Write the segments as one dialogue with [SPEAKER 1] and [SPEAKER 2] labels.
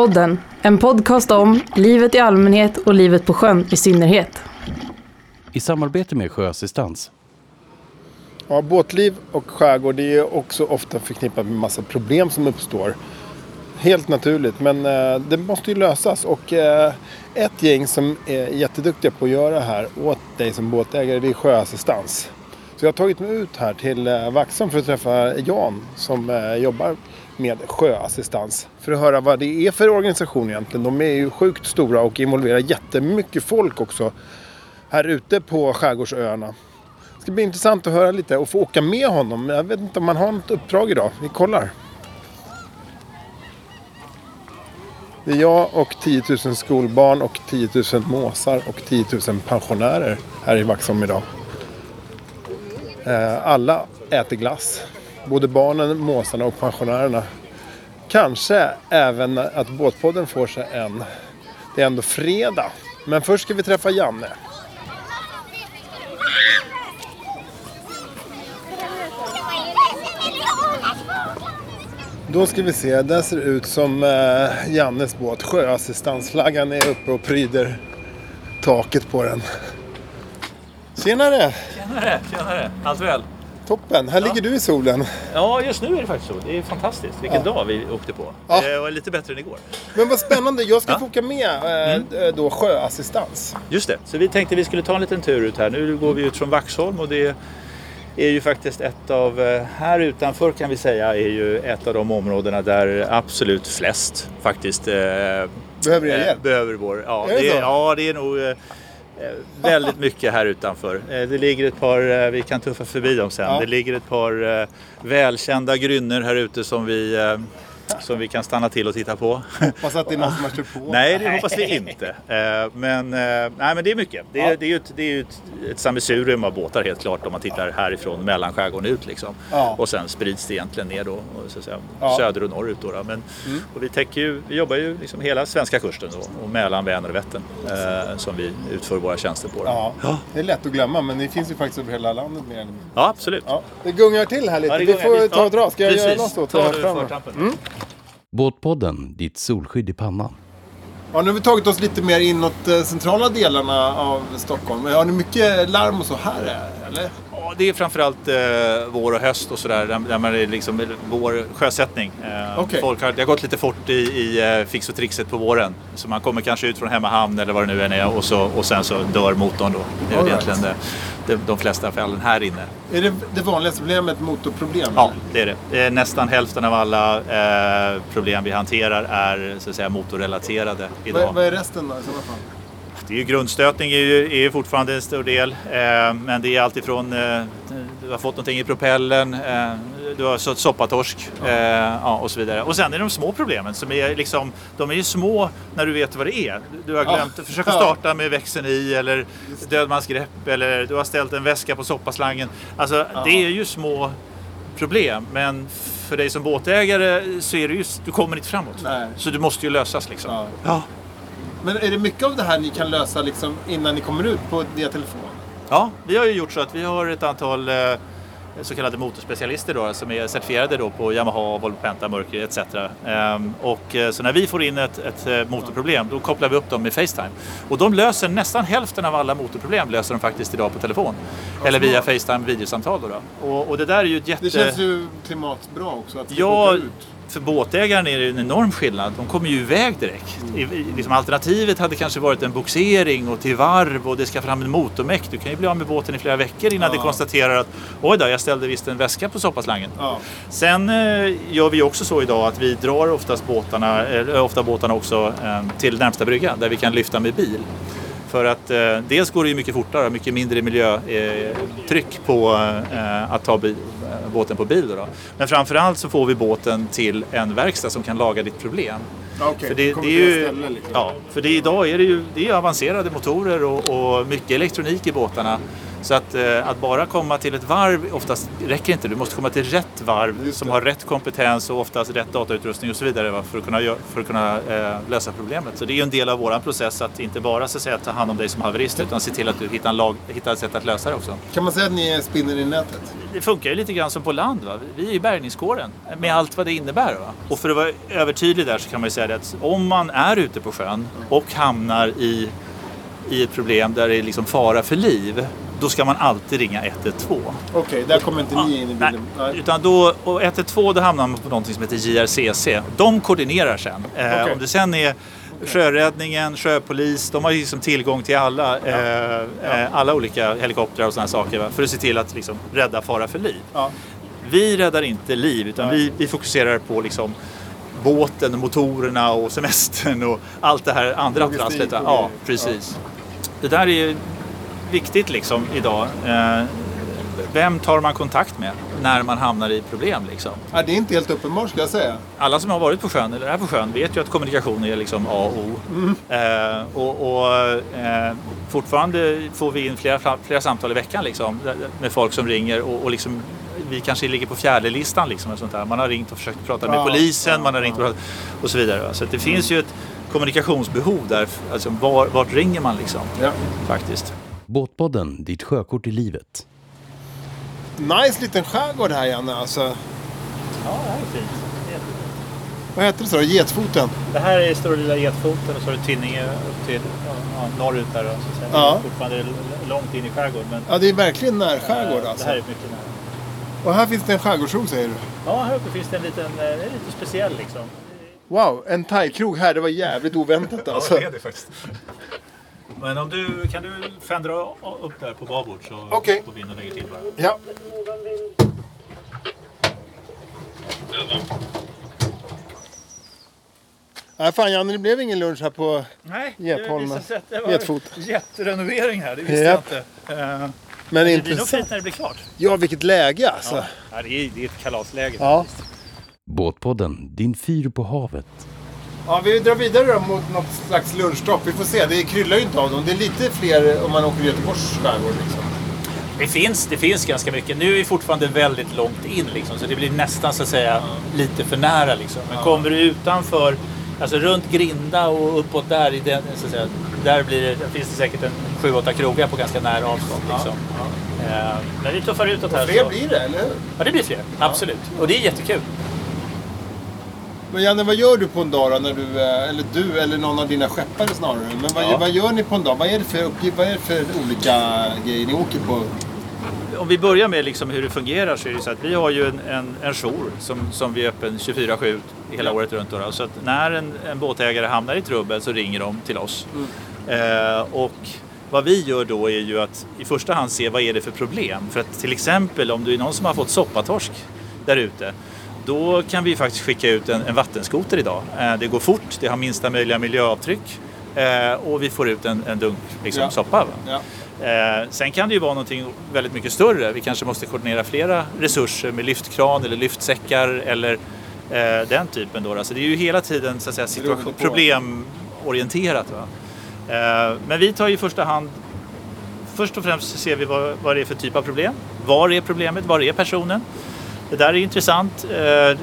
[SPEAKER 1] Båtpodden, en podcast om livet i allmänhet och livet på sjön i synnerhet.
[SPEAKER 2] I samarbete med Sjöassistans.
[SPEAKER 3] Ja, båtliv och skärgård det är också ofta förknippat med massa problem som uppstår. Helt naturligt, men eh, det måste ju lösas. Och eh, ett gäng som är jätteduktiga på att göra det här åt dig som båtägare, det är Sjöassistans. Så jag har tagit mig ut här till eh, Vaxholm för att träffa Jan som eh, jobbar med sjöassistans. För att höra vad det är för organisation egentligen. De är ju sjukt stora och involverar jättemycket folk också här ute på skärgårdsöarna. Det ska bli intressant att höra lite och få åka med honom. Jag vet inte om han har något uppdrag idag. Vi kollar. Det är jag och 10 000 skolbarn och 10 000 måsar och 10 000 pensionärer här i Vaxholm idag. Eh, alla äter glass. Både barnen, måsarna och pensionärerna. Kanske även att Båtpodden får sig en. Det är ändå fredag. Men först ska vi träffa Janne. Då ska vi se, där ser det ut som eh, Jannes båt. Sjöassistansflaggan är uppe och pryder taket på den. Tjenare!
[SPEAKER 4] Tjenare, tjenare. Allt väl?
[SPEAKER 3] Toppen! Här ligger du i solen.
[SPEAKER 4] Ja, just nu är det faktiskt så. Det är fantastiskt. Vilken dag vi åkte på.
[SPEAKER 3] Ja.
[SPEAKER 4] Det var lite bättre än igår.
[SPEAKER 3] Men vad spännande, jag ska
[SPEAKER 4] Ja.
[SPEAKER 3] få åka med eh, då sjöassistans.
[SPEAKER 4] Just det. Så vi tänkte vi skulle ta en liten tur ut här. Nu går vi ut från Vaxholm och det är ju faktiskt ett av, eh, här utanför kan vi säga, är ju ett av de områdena där absolut flest faktiskt eh,
[SPEAKER 3] Behöver jag
[SPEAKER 4] eh,
[SPEAKER 3] hjälp?
[SPEAKER 4] behöver vår. Ja,
[SPEAKER 3] Är det
[SPEAKER 4] det ja, det är nog eh, eh, väldigt mycket här utanför. Eh, Det ligger ett par, eh, vi kan tuffa förbi dem sen,
[SPEAKER 3] Ja.
[SPEAKER 4] det ligger ett par eh, välkända grynnor här ute som vi, eh, som vi kan stanna till och titta på.
[SPEAKER 3] Hoppas att det är någon som har kört på.
[SPEAKER 4] Nej, det hoppas vi inte. Eh, Men, eh, nej, men det är mycket. Det är,
[SPEAKER 3] Ja.
[SPEAKER 4] det är ju ett, det är ett, ett sammelsurium av båtar helt klart om man tittar härifrån mellan skärgården ut. Liksom.
[SPEAKER 3] Ja.
[SPEAKER 4] Och sen sprids det egentligen ner då, så att säga,
[SPEAKER 3] Ja. Mm.
[SPEAKER 4] söder och norrut. Då, då. Men, och vi, täcker ju, vi jobbar ju liksom hela svenska kusten då, och mellan Vänern och Vättern eh, som vi utför våra tjänster på. Då.
[SPEAKER 3] Ja, det är lätt att glömma men det finns ju faktiskt över hela landet mer eller mindre.
[SPEAKER 4] Ja, absolut.
[SPEAKER 3] Ja, det gungar till här lite. Vi får ta och dra. Ska jag göra
[SPEAKER 4] precis.
[SPEAKER 3] något åt det
[SPEAKER 4] Ta
[SPEAKER 3] här
[SPEAKER 4] du
[SPEAKER 3] framme?
[SPEAKER 2] Båtpodden, ditt solskydd i pannan.
[SPEAKER 3] Ja, nu har vi tagit oss lite mer inåt eh, centrala delarna av Stockholm. Har ni mycket larm och så här eh, eller?
[SPEAKER 4] Ja, det är framförallt eh, vår och höst och sådär, där, där man är liksom vår sjösättning. Eh,
[SPEAKER 3] Okej.
[SPEAKER 4] folk har, det har gått lite fort i, i eh, fix och trixet på våren. Så man kommer kanske ut från hemmahamn eller vad det nu än är och, så, och sen så dör motorn då. Det är
[SPEAKER 3] All right.
[SPEAKER 4] egentligen det, det, de flesta fallen här inne.
[SPEAKER 3] Är det det vanligaste problemet motorproblem?
[SPEAKER 4] Ja, det är det. Eh, Nästan hälften av alla eh, problem vi hanterar är så att säga motorrelaterade idag.
[SPEAKER 3] Vad, vad är resten då i sådana fall?
[SPEAKER 4] Det är ju grundstötning är ju, är ju fortfarande en stor del. Eh, men det är alltifrån eh, du har fått någonting i propellen, eh, du har så- soppatorsk eh, ja, och så vidare. Och sen är det de små problemen som är liksom, de är ju små när du vet vad det är. Du har
[SPEAKER 3] Ja.
[SPEAKER 4] glömt att försöka
[SPEAKER 3] Ja.
[SPEAKER 4] starta med växeln i eller dödmansgrepp eller du har ställt en väska på soppaslangen. Alltså det är ju små problem men för dig som båtägare så är det just, du kommer inte framåt.
[SPEAKER 3] Nej.
[SPEAKER 4] Så du måste ju lösas liksom.
[SPEAKER 3] Ja.
[SPEAKER 4] Ja.
[SPEAKER 3] Men är det mycket av det här ni kan lösa liksom innan ni kommer ut på, via telefon?
[SPEAKER 4] Ja, vi har ju gjort så att vi har ett antal eh, så kallade motorspecialister då, som är certifierade då på Yamaha, Volvo Penta, Mercury etc. Ehm, och, eh, så när vi får in ett, ett eh, motorproblem då kopplar vi upp dem med Facetime. Och de löser nästan hälften av alla motorproblem löser de faktiskt idag på telefon. Eller via Facetime videosamtal. Då, då. Och, och det där är ju ett jätte...
[SPEAKER 3] Det känns ju klimatbra också att slippa
[SPEAKER 4] Ja,
[SPEAKER 3] ut.
[SPEAKER 4] För båtägaren är det en enorm skillnad. De kommer ju iväg direkt. I, liksom alternativet hade kanske varit en boxering och till varv och det ska fram en motormäck. Du kan ju bli av med båten i flera veckor innan
[SPEAKER 3] Ja.
[SPEAKER 4] du konstaterar att oj då, jag ställde visst en väska på soppaslangen.
[SPEAKER 3] Ja.
[SPEAKER 4] Sen eh, gör vi också så idag att vi drar oftast båtarna, eller ofta båtarna också eh, till närmsta brygga där vi kan lyfta med bil. För att eh, dels går det ju mycket fortare och mycket mindre miljötryck eh, på eh, att ta bi- eh, båten på bil. Då då. Men framförallt så får vi båten till en verkstad som kan laga ditt problem.
[SPEAKER 3] Okej,
[SPEAKER 4] För det, det är ju,
[SPEAKER 3] liksom.
[SPEAKER 4] ja, för det, idag är det ju det är avancerade motorer och, och mycket elektronik i båtarna. Så att, eh, att bara komma till ett varv oftast räcker inte. Du måste komma till rätt varv som har rätt kompetens och oftast rätt datautrustning och så vidare för att kunna, för att kunna eh, lösa problemet. Så det är ju en del av vår process att inte bara så att säga, ta hand om dig som haverist utan se till att du hittar, en lag, hittar ett sätt att lösa det också.
[SPEAKER 3] Kan man säga att ni är spinner i nätet?
[SPEAKER 4] Det funkar ju lite grann som på land. Va? Vi är ju bärgningskåren med allt vad det innebär. Va? Och för att vara övertydlig där så kan man ju säga att om man är ute på sjön och hamnar i, i ett problem där det är liksom fara för liv, då ska man alltid ringa 112.
[SPEAKER 3] Okej, där kommer inte ni in i
[SPEAKER 4] Nej,
[SPEAKER 3] bilden.
[SPEAKER 4] utan då, och 112 då hamnar man på någonting som heter JRCC. De koordinerar sen. Eh,
[SPEAKER 3] Okej.
[SPEAKER 4] Om det sen är Sjöräddningen, sjöpolis, de har liksom tillgång till alla, eh, eh, alla olika helikoptrar och sådana saker va, för att se till att liksom rädda fara för liv.
[SPEAKER 3] Ja.
[SPEAKER 4] Vi räddar inte liv utan vi, vi fokuserar på liksom båten, motorerna och semestern och allt det här andra trasslet. Ja, precis. Det där är ju viktigt liksom idag. Eh, vem tar man kontakt med när man hamnar i problem liksom?
[SPEAKER 3] Ja, det är inte helt uppenbart skulle jag säga.
[SPEAKER 4] Alla som har varit på sjön eller är på sjön vet ju att kommunikation är liksom A och O. Eh, och och eh, fortfarande får vi in flera, flera samtal i veckan liksom, med folk som ringer och, och liksom, vi kanske ligger på fjärde listan liksom, och sånt där. Man har ringt och försökt prata med
[SPEAKER 3] Ja,
[SPEAKER 4] polisen,
[SPEAKER 3] ja,
[SPEAKER 4] man har ringt och, och så vidare. Så det finns ju ett kommunikationsbehov där. Alltså, var, vart ringer man liksom?
[SPEAKER 3] Ja.
[SPEAKER 4] Faktiskt.
[SPEAKER 2] Båtpodden, ditt sjökort i livet.
[SPEAKER 3] Nice liten skärgård här Janne. Alltså,
[SPEAKER 4] Ja, det här är fint.
[SPEAKER 3] vad heter det så? Getfoten?
[SPEAKER 4] Det här är Stora Lilla Getfoten och så har du Tinninge upp till ja, norrut där. då, Så att.
[SPEAKER 3] Ja.
[SPEAKER 4] Det är fortfarande långt in i skärgården. Men
[SPEAKER 3] Ja, det är verkligen närskärgård
[SPEAKER 4] eh,
[SPEAKER 3] alltså.
[SPEAKER 4] det här är mycket nära.
[SPEAKER 3] Och här finns det en skärgårdsro säger du?
[SPEAKER 4] Ja, här uppe finns det en liten, eh, det är lite speciell liksom.
[SPEAKER 3] Wow, en thaikrog här. Det var jävligt oväntat alltså.
[SPEAKER 4] det faktiskt. Men om du, kan du fändra upp där på babord så
[SPEAKER 3] Okej.
[SPEAKER 4] går vi in och lägger till bara.
[SPEAKER 3] Ja. Nej fan Janne, det blev ingen lunch här på...
[SPEAKER 4] Nej,
[SPEAKER 3] Getholmen.
[SPEAKER 4] visade sig att det var jätterenovering här. Det visste
[SPEAKER 3] Japp.
[SPEAKER 4] jag inte. Eh,
[SPEAKER 3] Men
[SPEAKER 4] det blir nog fint när det blir klart.
[SPEAKER 3] Ja, vilket läge alltså.
[SPEAKER 4] Ja, ja, det, är, det är ett kalasläge.
[SPEAKER 3] Ja.
[SPEAKER 2] Båtpodden, din fyr på havet.
[SPEAKER 3] Ja, vi drar vidare då mot något slags lunchstopp. Vi får se. Det kryllar ju inte av dem. Det är lite fler om man åker i Göteborgs skärgård liksom.
[SPEAKER 4] Det finns, det finns ganska mycket. Nu är vi fortfarande väldigt långt in liksom, så det blir nästan så att säga lite för nära. Liksom. Men kommer du utanför, alltså runt Grinda och uppåt där, i den, så att säga, där blir det, finns det säkert en 7-8 krogar på ganska nära avstånd. Liksom. Eh, Men vi tuffar utåt här.
[SPEAKER 3] Fler
[SPEAKER 4] så-
[SPEAKER 3] blir det, eller hur?
[SPEAKER 4] Ja, det blir fler. Absolut. Och det är jättekul.
[SPEAKER 3] Men Janne, vad gör du på en dag då när du, eh, eller du eller någon av dina skeppare snarare. Men vad,
[SPEAKER 4] Ja.
[SPEAKER 3] vad gör ni på en dag? Vad är det för uppgift, vad är det för olika grejer ni åker på?
[SPEAKER 4] Om vi börjar med liksom hur det fungerar så är det så att vi har ju en, en, en jour som, som vi är öppen 24-7 hela året runt. Då. Så att när en, en båtägare hamnar i trubbel så ringer de till oss. Eh, och vad vi gör då är ju att i första hand se vad är det för problem. För att till exempel om du är någon som har fått soppatorsk där ute då kan vi faktiskt skicka ut en, en vattenskoter idag. Eh, det går fort, det har minsta möjliga miljöavtryck eh, och vi får ut en, en dunk liksom,
[SPEAKER 3] Ja.
[SPEAKER 4] soppa.
[SPEAKER 3] Ja.
[SPEAKER 4] Eh, sen kan det ju vara någonting väldigt mycket större. Vi kanske måste koordinera flera resurser med lyftkran eller lyftsäckar eller den typen. Då. Alltså det är ju hela tiden så att säga, situation, problemorienterat. Va? Men vi tar ju i första hand Först och främst ser vi vad, vad det är för typ av problem. Var är problemet? Var är personen? Det där är intressant. Eh,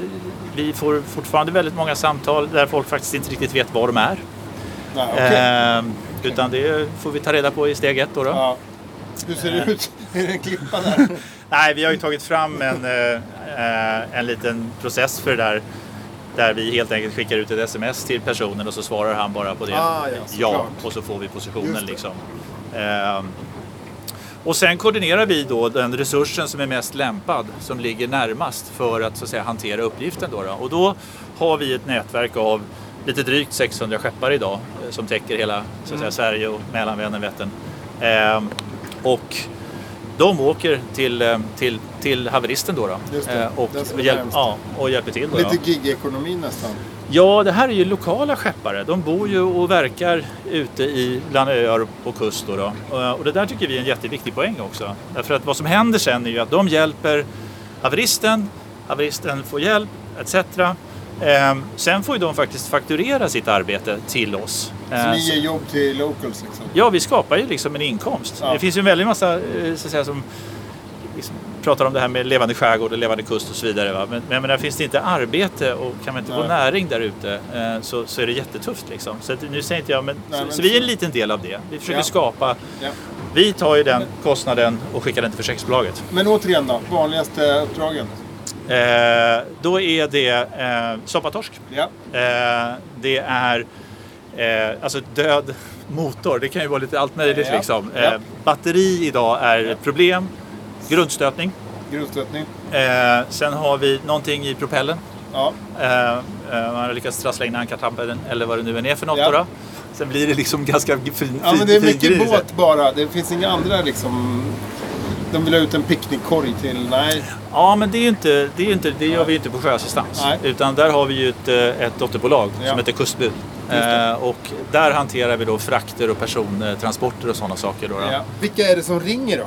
[SPEAKER 4] vi får fortfarande väldigt många samtal där folk faktiskt inte riktigt vet var de är.
[SPEAKER 3] Nej, okej.
[SPEAKER 4] Eh, utan det får vi ta reda på i steg ett. Då, då.
[SPEAKER 3] Ja. Hur ser det ut? Är det en klippa där?
[SPEAKER 4] Nej, vi har ju tagit fram en, eh, eh, en liten process för det där. Där vi helt enkelt skickar ut ett sms till personen och så svarar han bara på det.
[SPEAKER 3] Ah, ja, såklart.
[SPEAKER 4] och så får vi positionen liksom. Och sen koordinerar vi då den resursen som är mest lämpad, som ligger närmast för att, så att säga, hantera uppgiften. Då, då. Och då har vi ett nätverk av lite drygt 600 skeppare idag eh, som täcker hela så att säga,
[SPEAKER 3] Mm.
[SPEAKER 4] Sverige och Mälaren, Vänern, Vättern. Eh, och de åker till, eh, till, till haveristen då, då eh, och,
[SPEAKER 3] närmast.
[SPEAKER 4] ja, och hjälper till. Då.
[SPEAKER 3] Lite gigekonomi nästan.
[SPEAKER 4] Ja, det här är ju lokala skeppare. De bor ju och verkar ute i bland öar och kust. Då då. Och det där tycker vi är en jätteviktig poäng också. Därför att vad som händer sen är ju att de hjälper haveristen, haveristen får hjälp etc. Ehm, sen får ju de faktiskt fakturera sitt arbete till oss.
[SPEAKER 3] Så
[SPEAKER 4] Ehm,
[SPEAKER 3] ni ger jobb till locals liksom?
[SPEAKER 4] Ja, vi skapar ju liksom en inkomst.
[SPEAKER 3] Ja.
[SPEAKER 4] Det finns ju en väldig massa eh, så att säga, som liksom pratar om det här med levande skärgård och levande kust och så vidare. Va? Men, men menar, finns det inte arbete och kan man inte få
[SPEAKER 3] Nej.
[SPEAKER 4] näring där ute eh, så, så är det jättetufft. Liksom. Så att, nu säger inte jag, men,
[SPEAKER 3] Nej,
[SPEAKER 4] så,
[SPEAKER 3] men
[SPEAKER 4] så vi är en
[SPEAKER 3] så-
[SPEAKER 4] liten del av det. Vi försöker
[SPEAKER 3] Ja.
[SPEAKER 4] skapa.
[SPEAKER 3] Ja.
[SPEAKER 4] Vi tar ju den kostnaden och skickar den till försäkringsbolaget.
[SPEAKER 3] Men återigen då, vanligaste uppdragen?
[SPEAKER 4] Eh, då är det eh, soppatorsk.
[SPEAKER 3] Ja.
[SPEAKER 4] Eh, det är eh, alltså död motor. Det kan ju vara lite allt möjligt.
[SPEAKER 3] Ja.
[SPEAKER 4] Liksom.
[SPEAKER 3] Ja.
[SPEAKER 4] Eh, batteri idag är ett problem. Grundstötning.
[SPEAKER 3] Grundstötning?
[SPEAKER 4] Eh, sen har vi någonting i propellen.
[SPEAKER 3] Ja.
[SPEAKER 4] Eh, eh, man har lyckats trassla in ankartampen eller vad det nu än är för något.
[SPEAKER 3] Ja.
[SPEAKER 4] Då. Sen blir det liksom ganska fin, fin,
[SPEAKER 3] Ja, men det är mycket
[SPEAKER 4] grej,
[SPEAKER 3] båt bara. Det finns inga andra liksom... De vill ha ut en picknickkorg till... Nej.
[SPEAKER 4] Ja, men det, är inte, det, är inte, det gör vi ju inte på Sjöassistans.
[SPEAKER 3] Nej.
[SPEAKER 4] Utan där har vi ju ett, eh, ett dotterbolag
[SPEAKER 3] Ja.
[SPEAKER 4] som heter Kustbud. Eh, och där hanterar vi då frakter och persontransporter och sådana saker. Då, då.
[SPEAKER 3] Ja. Vilka är det som ringer då?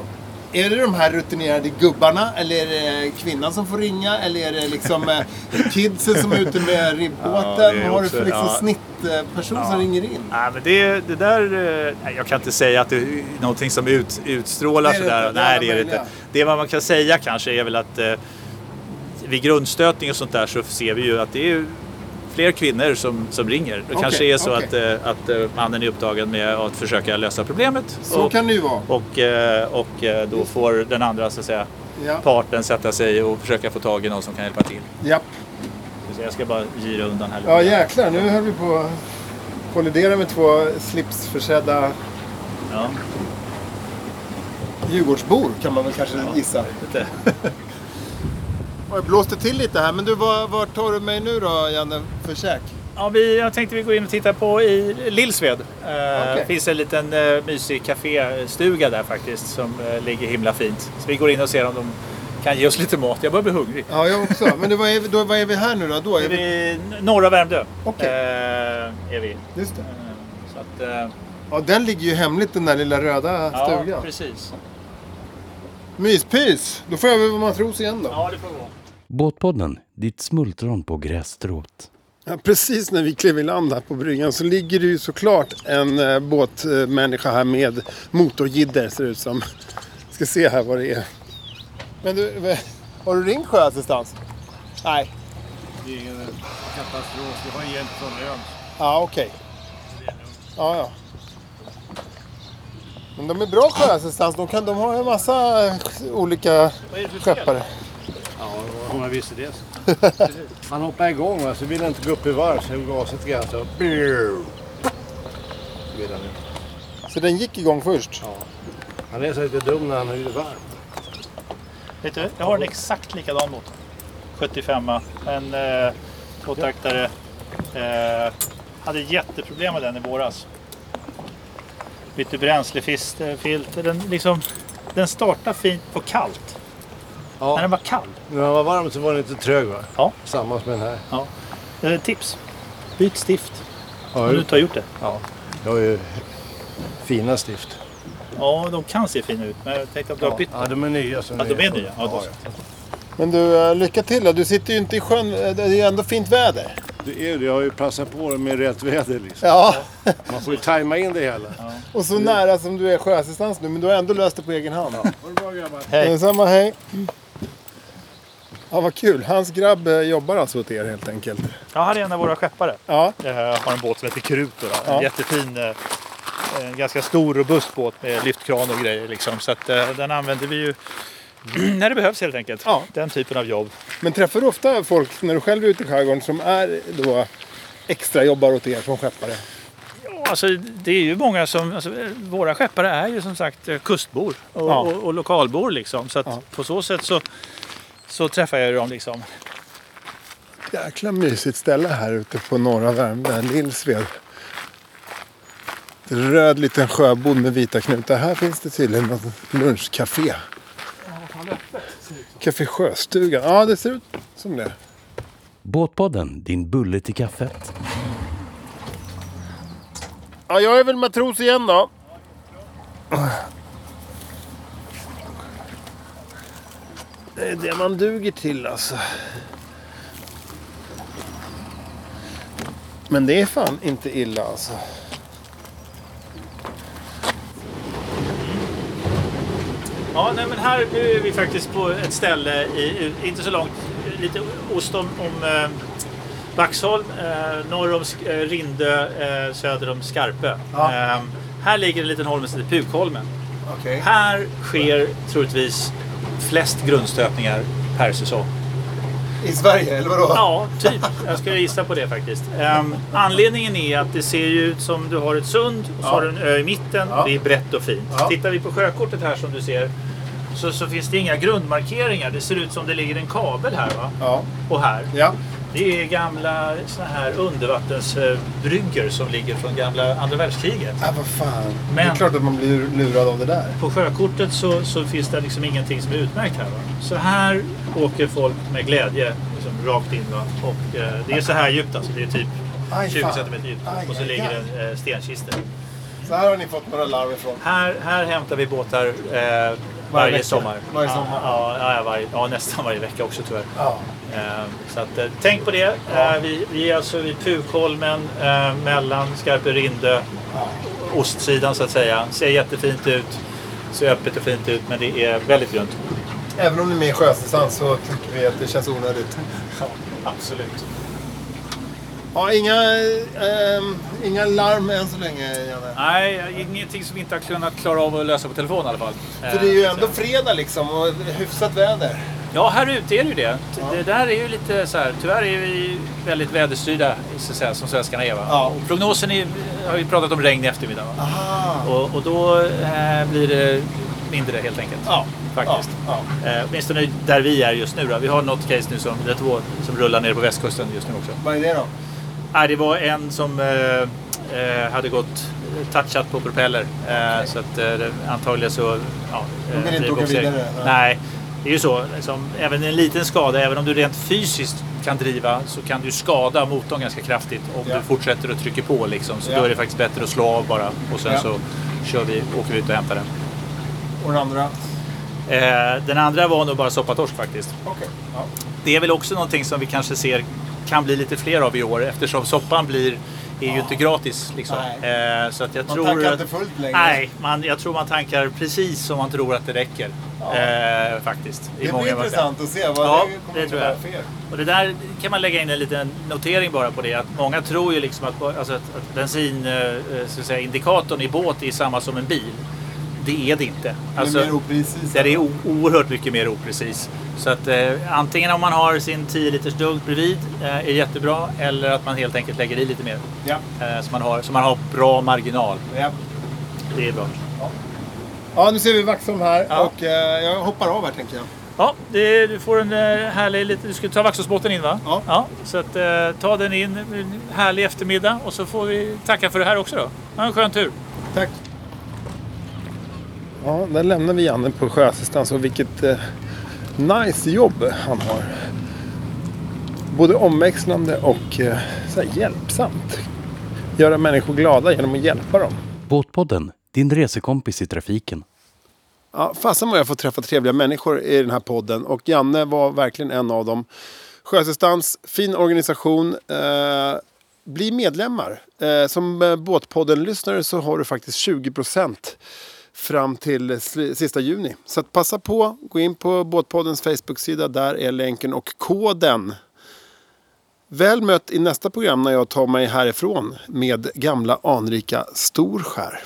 [SPEAKER 3] Är det de här rutinerade gubbarna eller är det kvinnan som får ringa? Eller är det liksom eh, kidsen som är ute med ribbåten?
[SPEAKER 4] Ja,
[SPEAKER 3] har du för liksom
[SPEAKER 4] ja.
[SPEAKER 3] snittperson
[SPEAKER 4] Ja.
[SPEAKER 3] som ringer in?
[SPEAKER 4] Nej, men det, det där... eh, Nej, jag kan inte säga att det är någonting som ut, utstrålar sådär.
[SPEAKER 3] inte,
[SPEAKER 4] Nej, det är det inte. Det man kan säga kanske är väl att eh, vid grundstötning och sånt där så ser vi ju att det är fler kvinnor som, som ringer. Det
[SPEAKER 3] Okej,
[SPEAKER 4] kanske är så
[SPEAKER 3] okej.
[SPEAKER 4] att, eh, att eh, mannen är upptagen med att försöka lösa problemet.
[SPEAKER 3] Så
[SPEAKER 4] och,
[SPEAKER 3] kan det ju vara.
[SPEAKER 4] och, eh, och eh, då får den andra så att säga,
[SPEAKER 3] Ja.
[SPEAKER 4] parten sätta sig och försöka få tag i någon som kan hjälpa till. Så jag ska bara gira undan här lite.
[SPEAKER 3] Ja jäklar, nu höll vi på att kollidera med två slipsförsedda
[SPEAKER 4] Ja,
[SPEAKER 3] Djurgårdsbor kan man väl kanske gissa.
[SPEAKER 4] lite.
[SPEAKER 3] Jag blåste till lite här, men du, var, var tar du mig nu då Janne för käk?
[SPEAKER 4] Ja, vi, jag tänkte vi går in och tittar på i Lillsved. Eh,
[SPEAKER 3] Okej.
[SPEAKER 4] Det finns en liten eh, mysig kaféstuga där faktiskt som eh, ligger himla fint. Så vi går in och ser om de kan ge oss lite mat. Jag börjar bli hungrig.
[SPEAKER 3] Ja, jag också. Men vad, är vi, då, vad är vi här nu då? då är
[SPEAKER 4] Är
[SPEAKER 3] vi...
[SPEAKER 4] vi norra Värmdö.
[SPEAKER 3] Okej.
[SPEAKER 4] Eh, är vi.
[SPEAKER 3] Just det.
[SPEAKER 4] Eh, så att, eh,
[SPEAKER 3] Ja, den ligger ju hemligt den där lilla röda
[SPEAKER 4] ja,
[SPEAKER 3] stugan.
[SPEAKER 4] precis.
[SPEAKER 3] Myspys! Då får jag väl vara matros igen då.
[SPEAKER 4] Ja, det får gå.
[SPEAKER 2] Båtpodden, ditt smultron på grässtråt.
[SPEAKER 3] Ja, precis när vi klev i land här på bryggan så ligger det ju såklart en eh, båtmänniska här med motorjidder ser det ut som. Ska se här vad det är. Men du, v- har du ringt sjöassistans? Nej.
[SPEAKER 5] Det är ingen katastrof. Vi har hjälp från ön.
[SPEAKER 3] Ja, okej. Ja, ja. Men de är bra sjöassistans. De, kan, de har en massa eh, olika skeppare.
[SPEAKER 5] Ja, om man visste det. Man hoppar igång va, så vill han inte gå upp i varv. Sen gaset grann så...
[SPEAKER 3] Så den gick igång först?
[SPEAKER 5] Ja. Han är så lite dum när han är varv.
[SPEAKER 4] Vet du, jag har en exakt likadan motor. 75 En eh, tvåtaktare. Eh, hade jätteproblem med den i våras. Bytte bränslefilter. Den, liksom, den startade fint på kallt. När
[SPEAKER 5] Ja.
[SPEAKER 4] den var kall.
[SPEAKER 5] När han var varm så var den inte trög va?
[SPEAKER 4] Ja.
[SPEAKER 5] Samma som den här.
[SPEAKER 4] Ja. Eh, tips. Byt stift.
[SPEAKER 5] Ja,
[SPEAKER 4] Om du inte har gjort det.
[SPEAKER 5] ja. Jag har ju fina stift.
[SPEAKER 4] Ja, de kan se fina ut. Men jag tänkte att du har
[SPEAKER 5] Ja,
[SPEAKER 4] bytt
[SPEAKER 5] ja de är nya. Så
[SPEAKER 4] Ja, de är nya. Ja.
[SPEAKER 3] Men du, eh, lycka till då. Du sitter ju inte i sjön. Eh, Det är ju ändå fint väder.
[SPEAKER 5] Det är det. Jag har ju passat på det med rätt väder liksom.
[SPEAKER 3] Ja.
[SPEAKER 5] Man får ju tajma in det hela.
[SPEAKER 3] Och så nära som du är sjöassistans nu. Men du har ändå löst det på egen hand.
[SPEAKER 5] Ha det bra grabbar.
[SPEAKER 4] Hej.
[SPEAKER 3] Detsamma, hej. Ja, vad kul. Hans grabb eh, jobbar alltså åt er helt enkelt.
[SPEAKER 4] Jag hade en av våra skeppare.
[SPEAKER 3] Ja,
[SPEAKER 4] Jag har en båt som heter Krut. Då, då. En
[SPEAKER 3] Ja.
[SPEAKER 4] jättefin, eh, en ganska stor robust båt med lyftkran och grejer. Liksom. Så att, eh, den använder vi ju när det behövs helt enkelt.
[SPEAKER 3] Ja.
[SPEAKER 4] Den typen av jobb.
[SPEAKER 3] men träffar du ofta folk när du själv är ute i skärgården som är då extra jobbar åt er som skeppare?
[SPEAKER 4] Alltså, det är ju många som, alltså, våra skeppare är ju som sagt eh, kustbor och,
[SPEAKER 3] Ja.
[SPEAKER 4] och, och lokalbor. Liksom. Så att
[SPEAKER 3] Ja.
[SPEAKER 4] på så sätt så, så träffar jag dem. Liksom.
[SPEAKER 3] Jäkla mysigt ställe här ute på norra Värmdö, Lillsved. Röd liten sjöbod med vita knutar. Här finns det tydligen något lunchcafé. Café Sjöstugan. Ja, det ser ut som det.
[SPEAKER 2] Båtpodden, din bulle till kaffet.
[SPEAKER 3] Ja, jag är väl matros igen då. Det är det man duger till alltså. Men det är fan inte illa alltså.
[SPEAKER 4] Ja, nej, men här nu är vi faktiskt på ett ställe, i, inte så långt, lite ost om, om eh, Vaxholm, eh, norr om eh, Rindö, eh, söder om Skarpö.
[SPEAKER 3] Ja.
[SPEAKER 4] Eh, här ligger en liten holme som heter Pukholmen.
[SPEAKER 3] Okej.
[SPEAKER 4] Här sker troligtvis flest grundstötningar per säsong.
[SPEAKER 3] I Sverige, eller vadå?
[SPEAKER 4] Ja, typ. Jag skulle gissa på det faktiskt. Ehm, anledningen är att det ser ju ut som du har ett sund och så har du en ö i mitten.
[SPEAKER 3] Ja.
[SPEAKER 4] Det är brett och fint.
[SPEAKER 3] Ja.
[SPEAKER 4] Tittar vi på sjökortet här som du ser så, så finns det inga grundmarkeringar. Det ser ut som det ligger en kabel här va?
[SPEAKER 3] Ja.
[SPEAKER 4] och här.
[SPEAKER 3] Ja.
[SPEAKER 4] Det är gamla såna här undervattensbryggor som ligger från gamla andra världskriget.
[SPEAKER 3] Ah, vad fan. Det
[SPEAKER 4] Men-
[SPEAKER 3] är klart att man blir lurad av det där.
[SPEAKER 4] På sjökortet så, så finns det liksom ingenting som är utmärkt här. Va? Så här åker folk med glädje liksom, rakt in. Va? Och, eh, det är så här djupt alltså. Det är typ
[SPEAKER 3] Aj,
[SPEAKER 4] 20
[SPEAKER 3] fan.
[SPEAKER 4] cm djupt.
[SPEAKER 3] Aj,
[SPEAKER 4] och så
[SPEAKER 3] aj,
[SPEAKER 4] ligger det eh, stenkista.
[SPEAKER 3] Så här har ni fått några larm ifrån.
[SPEAKER 4] Här, här hämtar vi båtar eh, varje
[SPEAKER 3] vecka?
[SPEAKER 4] sommar.
[SPEAKER 3] Varje sommar?
[SPEAKER 4] Ja, ja, ja, varje, ja, nästan varje vecka också tyvärr.
[SPEAKER 3] Ja.
[SPEAKER 4] Eh, så att, eh, tänk på det. Eh, vi, vi är alltså vid Pukholmen eh, mellan Skarpö Rindö, ostsidan så att säga. Ser jättefint ut. Ser öppet och fint ut men det är väldigt grunt.
[SPEAKER 3] Även om ni är med i sjödistans så tycker vi att det känns onödigt.
[SPEAKER 4] Absolut.
[SPEAKER 3] Ja, inga, ehm, inga larm än så länge, Janne.
[SPEAKER 4] Nej, ingenting som vi inte har kunnat klara av att lösa på telefon i alla fall.
[SPEAKER 3] För det är ju
[SPEAKER 4] Eh,
[SPEAKER 3] ändå fredag liksom och hyfsat väder.
[SPEAKER 4] Ja, här ute är det ju det. Det där är ju lite så här, tyvärr är vi väldigt väderstyrda så säga, som svenskarna är. Va?
[SPEAKER 3] Ja.
[SPEAKER 4] Och prognosen är, har vi pratat om regn i eftermiddag. Och, och då eh, blir det mindre helt enkelt.
[SPEAKER 3] Ja.
[SPEAKER 4] Faktiskt.
[SPEAKER 3] Ja,
[SPEAKER 4] Eh, åtminstone där vi är just nu. Då. Vi har något case nu som, det är två som rullar ner på västkusten just nu också.
[SPEAKER 3] Vad är det då?
[SPEAKER 4] Nej, det var en som eh, eh, hade gått touchat på propeller. Eh, Så att eh, antagligen så... Ja,
[SPEAKER 3] De
[SPEAKER 4] eh,
[SPEAKER 3] inte åka vidare, nej.
[SPEAKER 4] Det är ju så. Liksom, även en liten skada, även om du rent fysiskt kan driva så kan du skada motorn ganska kraftigt om
[SPEAKER 3] Ja.
[SPEAKER 4] du fortsätter att trycka på. Liksom. Så
[SPEAKER 3] Ja.
[SPEAKER 4] då är det faktiskt bättre att slå av bara och sen
[SPEAKER 3] Ja.
[SPEAKER 4] så kör vi, åker vi ut och hämtar den.
[SPEAKER 3] Och den andra?
[SPEAKER 4] Eh, den andra var nog bara soppatorsk faktiskt.
[SPEAKER 3] Okej. Ja.
[SPEAKER 4] Det är väl också någonting som vi kanske ser kan bli lite fler av i år eftersom soppan blir är ju inte gratis. Liksom. Eh, så att jag
[SPEAKER 3] Man
[SPEAKER 4] tror
[SPEAKER 3] tankar
[SPEAKER 4] att,
[SPEAKER 3] inte fullt längre.
[SPEAKER 4] Nej, man, jag tror man tankar precis som man tror att det räcker. Eh, faktiskt.
[SPEAKER 3] Det blir intressant att se vad
[SPEAKER 4] Ja,
[SPEAKER 3] det kommer
[SPEAKER 4] det tror jag.
[SPEAKER 3] för er.
[SPEAKER 4] Och det där kan man lägga in en liten notering bara på det. Att många tror ju liksom att, alltså att, att bensinindikatorn i båt är samma som en bil. Det är det inte. Alltså,
[SPEAKER 3] det är mer oprecis.
[SPEAKER 4] det är oerhört mycket mer oprecis. Så att eh, antingen om man har sin 10 liters dunk bredvid eh, är jättebra eller att man helt enkelt lägger i lite mer.
[SPEAKER 3] Ja.
[SPEAKER 4] Eh, så, man har, så man har bra marginal.
[SPEAKER 3] Ja.
[SPEAKER 4] Det är bra.
[SPEAKER 3] ja, nu ser vi Vaxholm här
[SPEAKER 4] Ja.
[SPEAKER 3] och eh, jag hoppar av här tänker jag.
[SPEAKER 4] Ja, det, du får en eh, härlig lite, Du skulle ta Vaxholmsbåten in va?
[SPEAKER 3] Ja.
[SPEAKER 4] så att, eh, ta den in, en härlig eftermiddag och så får vi tacka för det här också då. Ha en skön tur.
[SPEAKER 3] Tack. Ja, där lämnar vi Janne på sjöassistans och vilket eh, nice jobb han har. Både omväxlande och eh, så hjälpsamt. Göra människor glada genom att hjälpa dem.
[SPEAKER 2] Båtpodden, din resekompis i trafiken.
[SPEAKER 3] Ja, fasen vad jag får träffa trevliga människor i den här podden och Janne var verkligen en av dem. Sjöassistans, fin organisation. Eh, bli medlemmar. Eh, som eh, Båtpodden-lyssnare så har du faktiskt 20% fram till sista juni. Så att passa på, gå in på Båtpoddens Facebook-sida. Där är länken och koden. Väl mött i nästa program när jag tar mig härifrån med gamla anrika Storskär.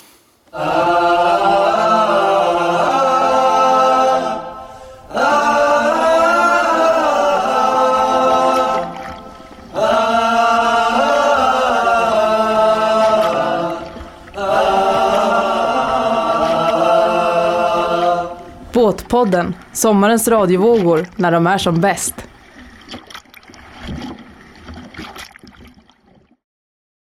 [SPEAKER 1] Båtpodden, sommarens radiovågor när de är som bäst.